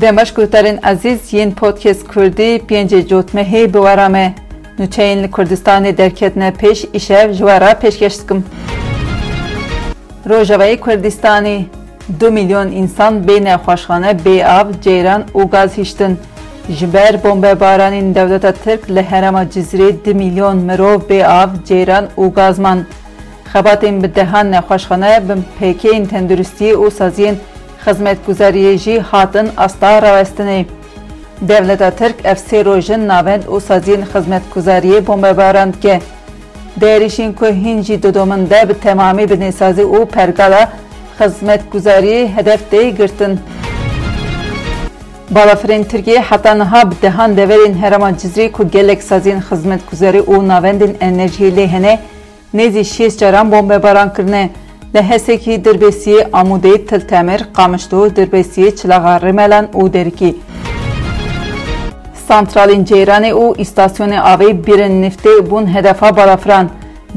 Demeş guhtarên ezîz yên podcast Kurdî pêncê cotmehê bi wera me. Nûçeyên li Kurdistanê derketine pêş îşev ji we re pêşkêş dikim. Rojavayê Kurdistanê du milyon însan bê nexweşxane, bê av, ceyran û gaz hîştin. Ji ber bombebaranên dewleta Tirk li herêma Cizrê du milyon mirov bê av, ceyran û gaz man. Xebatên bi dehan nexweşxane bi pêkeyên tenduristiyê û saziyên hatin asta rawestinê. Devleta Tirk ev sê rojin navend û saziyên xizmetguzariyê bombebaran dike. Derişên ku hîn jî didomin de bi temamî bi nêsazî û pergala xizmetguzariyê hedef tê girtin. Balafirên Tirkiye heta niha bi dehan deverên herêma Cizrê ku gelek saziyên xizmetguzarî û navendên enerjiyê lê hene nêzî şêst caran bombebaran kirine. لهسکی دربسی آموده تلتمر قامشتو دربسی چلاغ رملن او درکی سانترالین جیران او استاسیون آوی بیرن نفتی بون هدفا برافران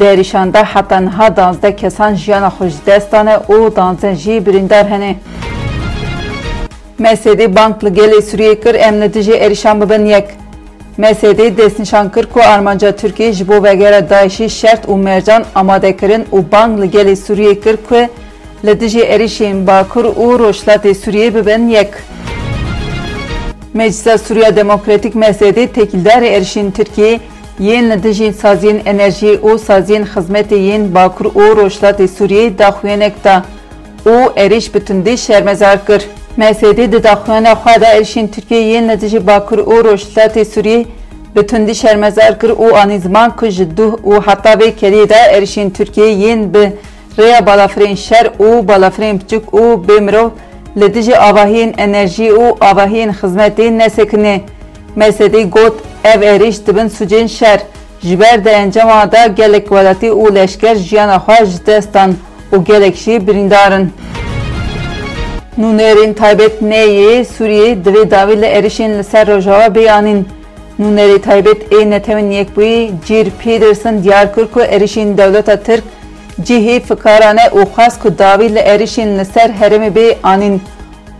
درişanda hattanha 12 kesan jiyana xujdestane û danzen jî birîndar hene. Mesedê banklı gelê Sûriye kir em li dijî erîşan bibin yek. MSD destnîşan kir ku armanca Tirkiye ji bo vegera Daişî şert û mercan amadekirin û bang li gelê Sûriyê kir ku li dijî Bakur û Rojhilatê Sûriyê bibin yek. Meclisa Suriya Demokratik MSD tekildarê êrişên Tirkiye yên li dijî saziyên enerjiyê û saziyên xizmetê yên Bakur û Rojhilatê Sûriyê daxuyenek da û êriş bi şermezar kir. MSD di daxuyana xwe de êrişên Tirkiye yên dijî Bakur û Rojhilatê Sûriyê bi tundî şermezar kir û anî ziman ku ji duh û heta vê keriyê de êrişên Tirkiye yên bi rêya balafirên şer û balafirên biçûk û bê mirov li dijî avahiyên enerjî û avahiyên xizmetê nesekine. MSD got ev êriş dibin sucên şer ji ber de encama da gelek welatî û leşker jiyana xwe ji dest dan û gelek jî birîndarin. Nûnerên taybet neyê Sûriyê divê dawî li êrişên li ser Rojava beyanîn. Nûnerê taybet ê netewên yekbûyî Cîr Peterson diyar kir ku êrişên dewleta Tirk cihê fikarane ku dawî li êrişên li ser herêmê bê anîn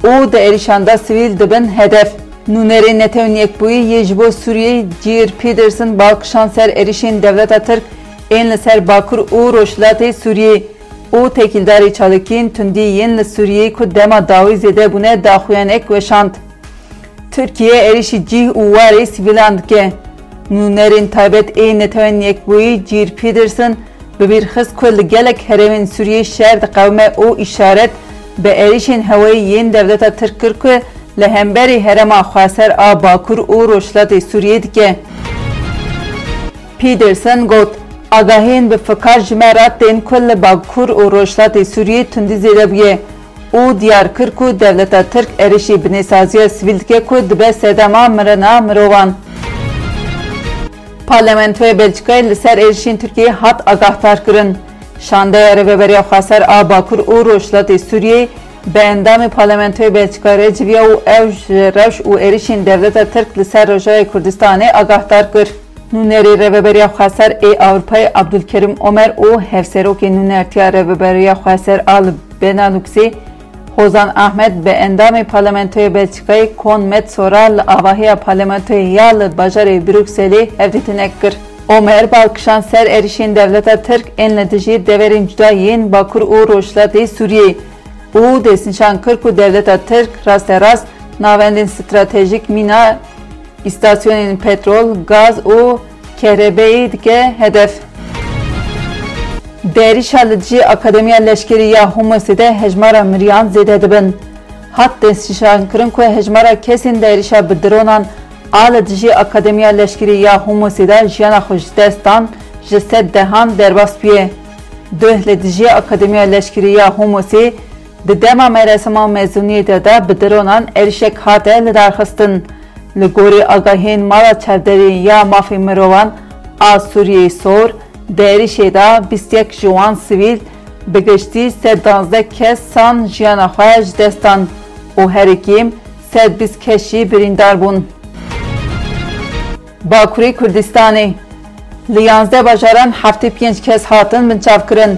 û di êrişan de sivîl dibin hedef. Nûnerê netewên yekbûyî yê ji bo Sûriyê Cîr Peterson balkişan ser êrişên dewleta Tirk ên li ser Bakur û Rojhilatê Sûriyê û tekildarê çalikîn tundî yên li Sûriyê ku dema dawî zêde bûne daxuyanek weşand. Tirkiye êrişî cih û warê sivîlan dike. Nûnerên taybet ê netewên yekbûyî Cîr Peterson bi bîrxist ku li gelek herêmên Sûriyê şer diqewme û îşaret bi êrişên hewayî yên dewleta Tirk kir ku li hemberî herêma xweser a Bakur û Rojhilatê Sûriyê dike. Peterson got Agahên bi fikar ji me re tên ku li Bakur û Rojhilatê Sûriyê tundî zêde bûye û diyar kir ku dewleta Tirk êrişî binêsaziya sivîl dike ku dibe sedema mirina mirovan. Parlamentoya Belçikayê li ser êrişên Tirkiyeyê hat agahdar kirin. Şandeya Rêveberiya Xweser a Bakur û Rojhilatê Sûriyê bi endamê Parlamentoya Belçika re civiya û ew ji rewş û êrişên dewleta Tirk li ser Rojavayê Kurdistanê agahdar kir. Nûnerê Rêveberiya Xweser ê Ewropayê Abdulkerim Omer û hevserokê nûnertiya Rêveberiya Xweser a li Beneluxê Hozan Ahmed bi endamê Parlamentoya Belçikayê Kon Metsora li avahiya Parlamentoya ya li bajarê Brükselê hevdîtinek kir. Omer balkişan ser êrişên dewleta Tirk ên li dijî deverên cuda yên Bakur û Rojhilatê Sûriyê û destnîşan kir ku dewleta Tirk rasterast navendên stratejîk mîna îstasyonên petrol, gaz û kerebeyê dike hedef. Derîşa li dijî Akademiya Leşkerî ya Humosê de hejmara miriyan zêde dibin. Hat destnîşankirin ku hejmara kesên derîşa bi dronan a li dijî Akademiya Leşkerî ya Humosê de jiyana xwe ji dest dan ji dehan derbas bûye. Duh Akademiya Leşkerî ya Humosê di dema meresima mezuniyê de de bi dronan êrişek hate li Լգորի ագահեն մարաչարդերին յա մաֆի մրովան ասուրիեի սոր, դերի շետա 21 ժուան սիվիլ բգշտի սեդանզե կես սան ժյանախայջ դեստան ու հերիկիմ սեդ բիս կեշի բիրինդար բուն։ Բաքուրի Քուրդիստանի լիանզե բաժարան 75 կես հատın մնչավ կրն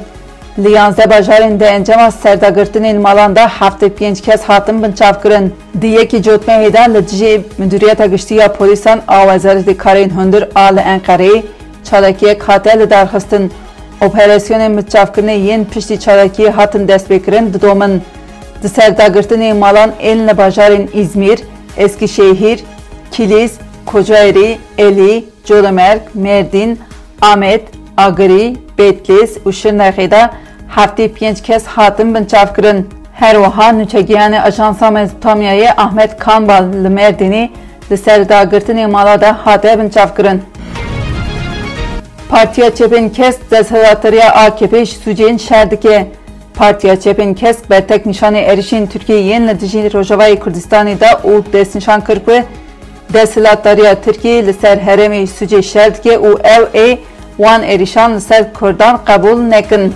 birîndar bûn. Bakurê Kurdistanê Li yanzdeh bajaran heftê pênc kes hatin binçavkirin. Li 11 bajarên de encama serdagirtinên malan de 75 kes hatin binçavkirin. Di yekî cotmehê de li dijî Müdüriyeta Giştî ya Polîsan a Wezaretê Karên Hundir a li Enqereyê çalakiyek hate li darxistin. Operasyonên binçavkirinê yên piştî çalakiyê hatin destpêkirin didomin. Di serdagirtinê malan ên li bajarên İzmir, Eskişehir, Kilis, Kocaeli, Eli, Codemerk, Merdin, Amet, Agirî, Û Şirnexê de heftê pênc kes hatin binçavkirin. Her wiha nûçegiyanê Ajansa Mezopotamyayê Ahmet Kanbal li Merdinê li ser dagirtinê mala de hate binçavkirin. Partiya Çepên Kesk desthilatiriya AKP ji Sûceyên şer dike. Partiya Çepên Kesk bertek nîşanê êrişên Tirkiyeyên li dijî Rojavayê Kurdistanê de û destnîşan kir ku desthilatariya Tirkiye li ser herêmê Sûcê şer dike û wan êrîşan li ser Kurdan qebûl nekin.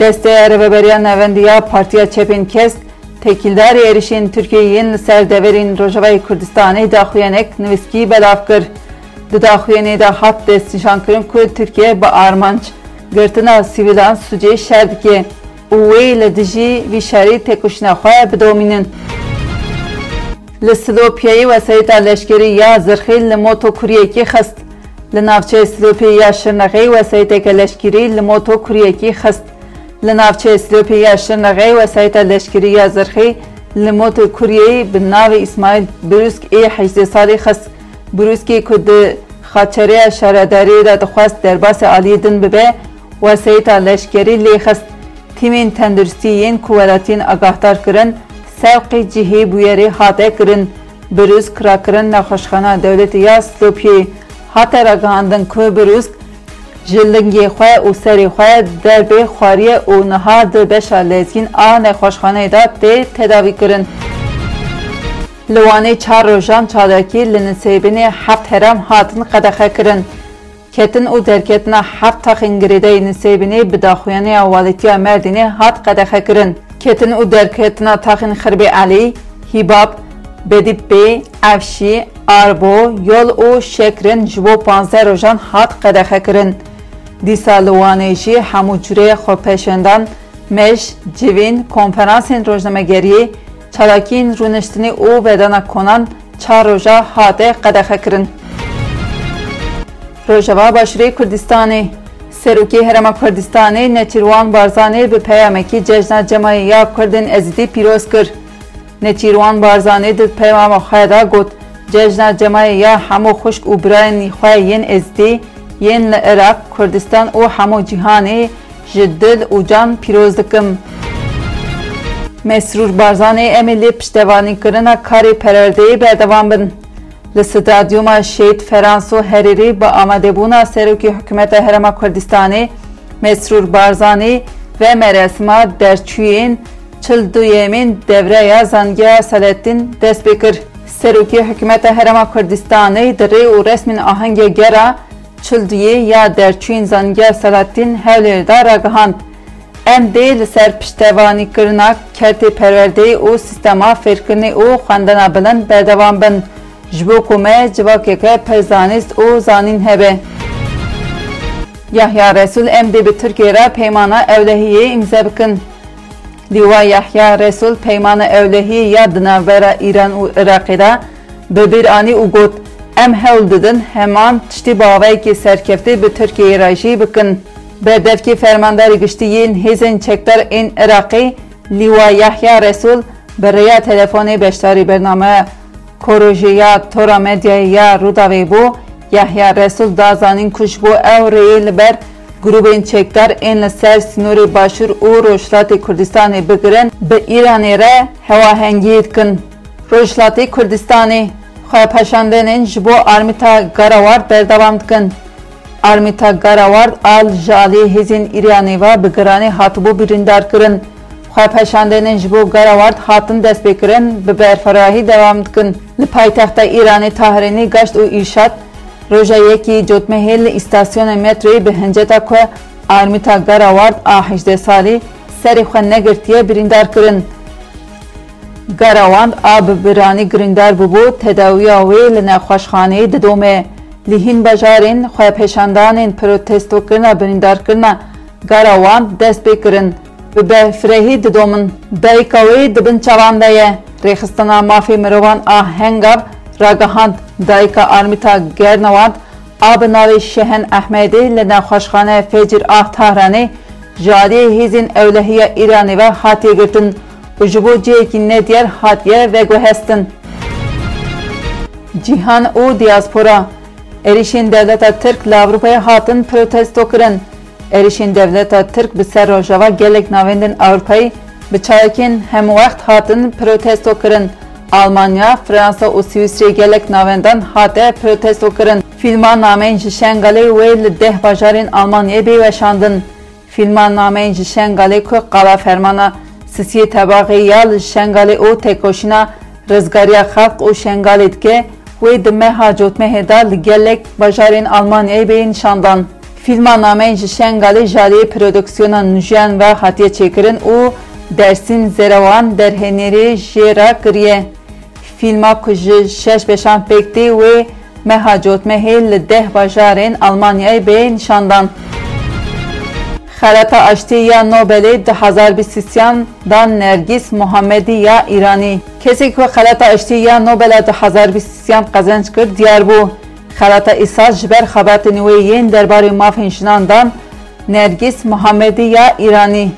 Desteğe Reveberiya Nevendiya Partiya Çepên Kesk tekildarê êrişên Tirkiyeyên li ser deverên Rojavayê Kurdistanê daxuyanek nivîskî belav kir. Di daxuyanê de hat destnîşankirin ku Tirkiye bi armanc girtina sivîlan Sûcê şer dike û wê li dijî vî şerî têkuşina xwe bidomînin. Li Silopyayê wesayeta leşkerî ya zirxî li moto kuryekî xist. Li navçeyê Silopyayê ya Şirnexê wesayeteke leşkerî li moto kuryekî xist. Li navçeyê Silopyayê ya Şirnexê wesayeta leşkerî ya zirxî li moto kuryeyê bi navê İsmail Birusk ê hejdê salî xist. Biruskê ku di xaçereya şaredariyê de dixwast derbasê aliyê din bibe wesayeta leşkerî lê xist. Tîmên tenduristî yên ku welatiyên agahdar kirin sevqê cihê bûyerê hate kirin. Birusk kirakirin nexweşxana dewletê ya Silopyayê hate ragihandin ku Birusk ji lingê xwe û serê xwe derbê xwariye û niha di beşa lezgîn a nexweşxaneyê de tê tedavî kirin. Li Wanê çar rojan çalakî li nisêbinê heft herem hatin qedexe kirin. Ketin û derketina heft texên girêdeyê nisêbinê bi daxuyaniya walîtiya Merdînê hat qedexe kirin. Ketin û derketina texên Xirbê Elî, Hîbab, Bedîpbê, Evşî, Arbo, Yol û Şekrin ji bo 15 rojan hat qedexe kirin. Jî hemû cureyê xwepeşendan, meş, civîn, konferansên rojnamegeriyê, çalakiyên rûniştinê û vedana konan çar roja hate qedexe kirin. Rojava Başûrê Kurdistanê Serokê Herêma Kurdistanê Neçîrwan Barzanê bi peyamekî cejna Cemayê ya Kurdên Ezîdî pîroz kir. Нечирван барзани дид пеймама хая да гот ججنا جمعی یا همو خشک و برای نیخواه ین ازدی ین لعراق کردستان و همو جهانی جدل و جان پیروز دکم مسرور بارزانی امیلی پشتوانی کرنا کاری پرردهی بردوان بن لستادیوم شهید فرانسو هریری با آمده بونا سروکی حکومت هرم کردستانی مسرور بارزانی و مراسمات درچوین çil duyemên devreya zangiya Seleddîn dest pê kir. Serokê Hikûmeta Herêma Kurdistanê di rê û resmên ya derçûyên zangiya Seleddîn hewlêrê de ragihand. Em dê li ser piştevanîkirina kertê perwerdeyê û sîstema fêrkirinê û xwendina bilind berdewam bin. ji bo ku me civakeke pir zanîst û zanîn hebe. Yahya Resul em dê bi Tirkiye re peymana ewlehiyê imze bikin. لیوا یحیی رسول پیمان اولهی یاد نوبر ایران و عراقی به برانی او گفت ام دیدن همان تشتی باوی که سرکفتی به ترکیه راجی بکن به دفکی فرمانداری گشتی این هیزن چکتر این عراقی لیوا یحیا رسول برای تلفن بشتاری برنامه کروژیا تورا مدیا یا روداوی بو یحیا رسول دازانین کش بو او ریل بر ku ji bo ew rêyê li ber grûpên çekdar ên li ser sînorê Başûr û Rojhilatê Kurdistanê bigirin bi Îranê re hewahengiyê dikin. Rojhilatê Kurdistanê xwepeşandenên ji bo armîta Garaward berdewam dikin. Armîta Garaward al ji aliyê hêzên Îranê ve bi giranê hatibû birîndarkirin. Xwepeşandenên ji bo Garaward hatin destpêkirin bi berferahî roja yekî cotmehê li îstasyona metroyê bi hinceta ku armîta Garaward a hejdê salî serê xwe negirtiye birîndar kirin. Garawand a bi biranî girîndar bûbû tedawiya wê li nexweşxaneyê didome. Li hîn bajarên xwepêşandanên protestokirina birîndarkirina gara wan dest pê kirin bi befrehî didomin dayika wê dibin çavan de ye rêxistana mafê mirovan a hengav ragihand dayika armîta gernewand a bi navê şehen ehmedê li nexweşxaneya fêcir a tehranê ji aliyê hêzên ewlehiya îranê ve hatiye girtin û ji bo cihekî nediyar hatiye veguhestin cîhan û diaspora êrişên devleta Tirk li Avrupayê hatin protesto kirin êrişên devleta Tirk bi ser rojava gelek navendên Avrupayê bi çayekên hemwext hatin protesto kirin Almanya, Fransa û Swîsrê gelek navendan hate protesto kirin. Filma nameyên ji Şengalê wê li deh bajarên Almanyayê bêweşandin. Filma nameyên ji Şengalê ku qala fermana Sisiyê tebaxê ya li Şengalê û têkoşîna Rizgariya Xalq û Şengalê dike wê di meha cotmehê da li gelek bajarên Almanyayê bê nîşandan. Filma nameyên ji Şengalê prodüksiyona nujiyan ve hatiye çêkirin û dersîn zerawan derhenêrê jê re kiriye. فیلم کج شش بشان پکتی و مهاجوت مهل ده بازارن آلمانیای به نشاندن. خرطا اشتی یا نوبل دو هزار بیستیان دان نرگیس محمدی یا ایرانی. کسی که خرطا اشتی یا نوبل دو هزار بیستیان قزنش کرد دیار بو. خرطا جبر خبرتنی وی یین درباری شنان دان نرگیس محمدی یا ایرانی.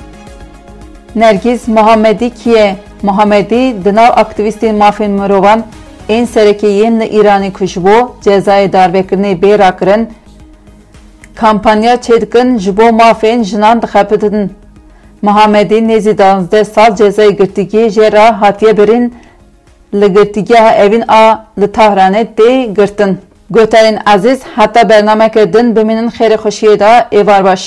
Nergîs Muhamedî kî ye? Muhamedî di nav aktivîstên mafên mirovan ên serekê yên li Îranê ku ji bo cezayê darvekirinê bê rakirin kampanya çêdikin ji bo mafên jinan dixebitin. Muhamedî nêzî danzdeh sal cezayê girtîgehê jê re hatiye birîn li girtîgeha evîn a li Tehranê tê girtin. Goterên ezîz heta bernameke din bimînin xêrê xweşiyê da êvar baş.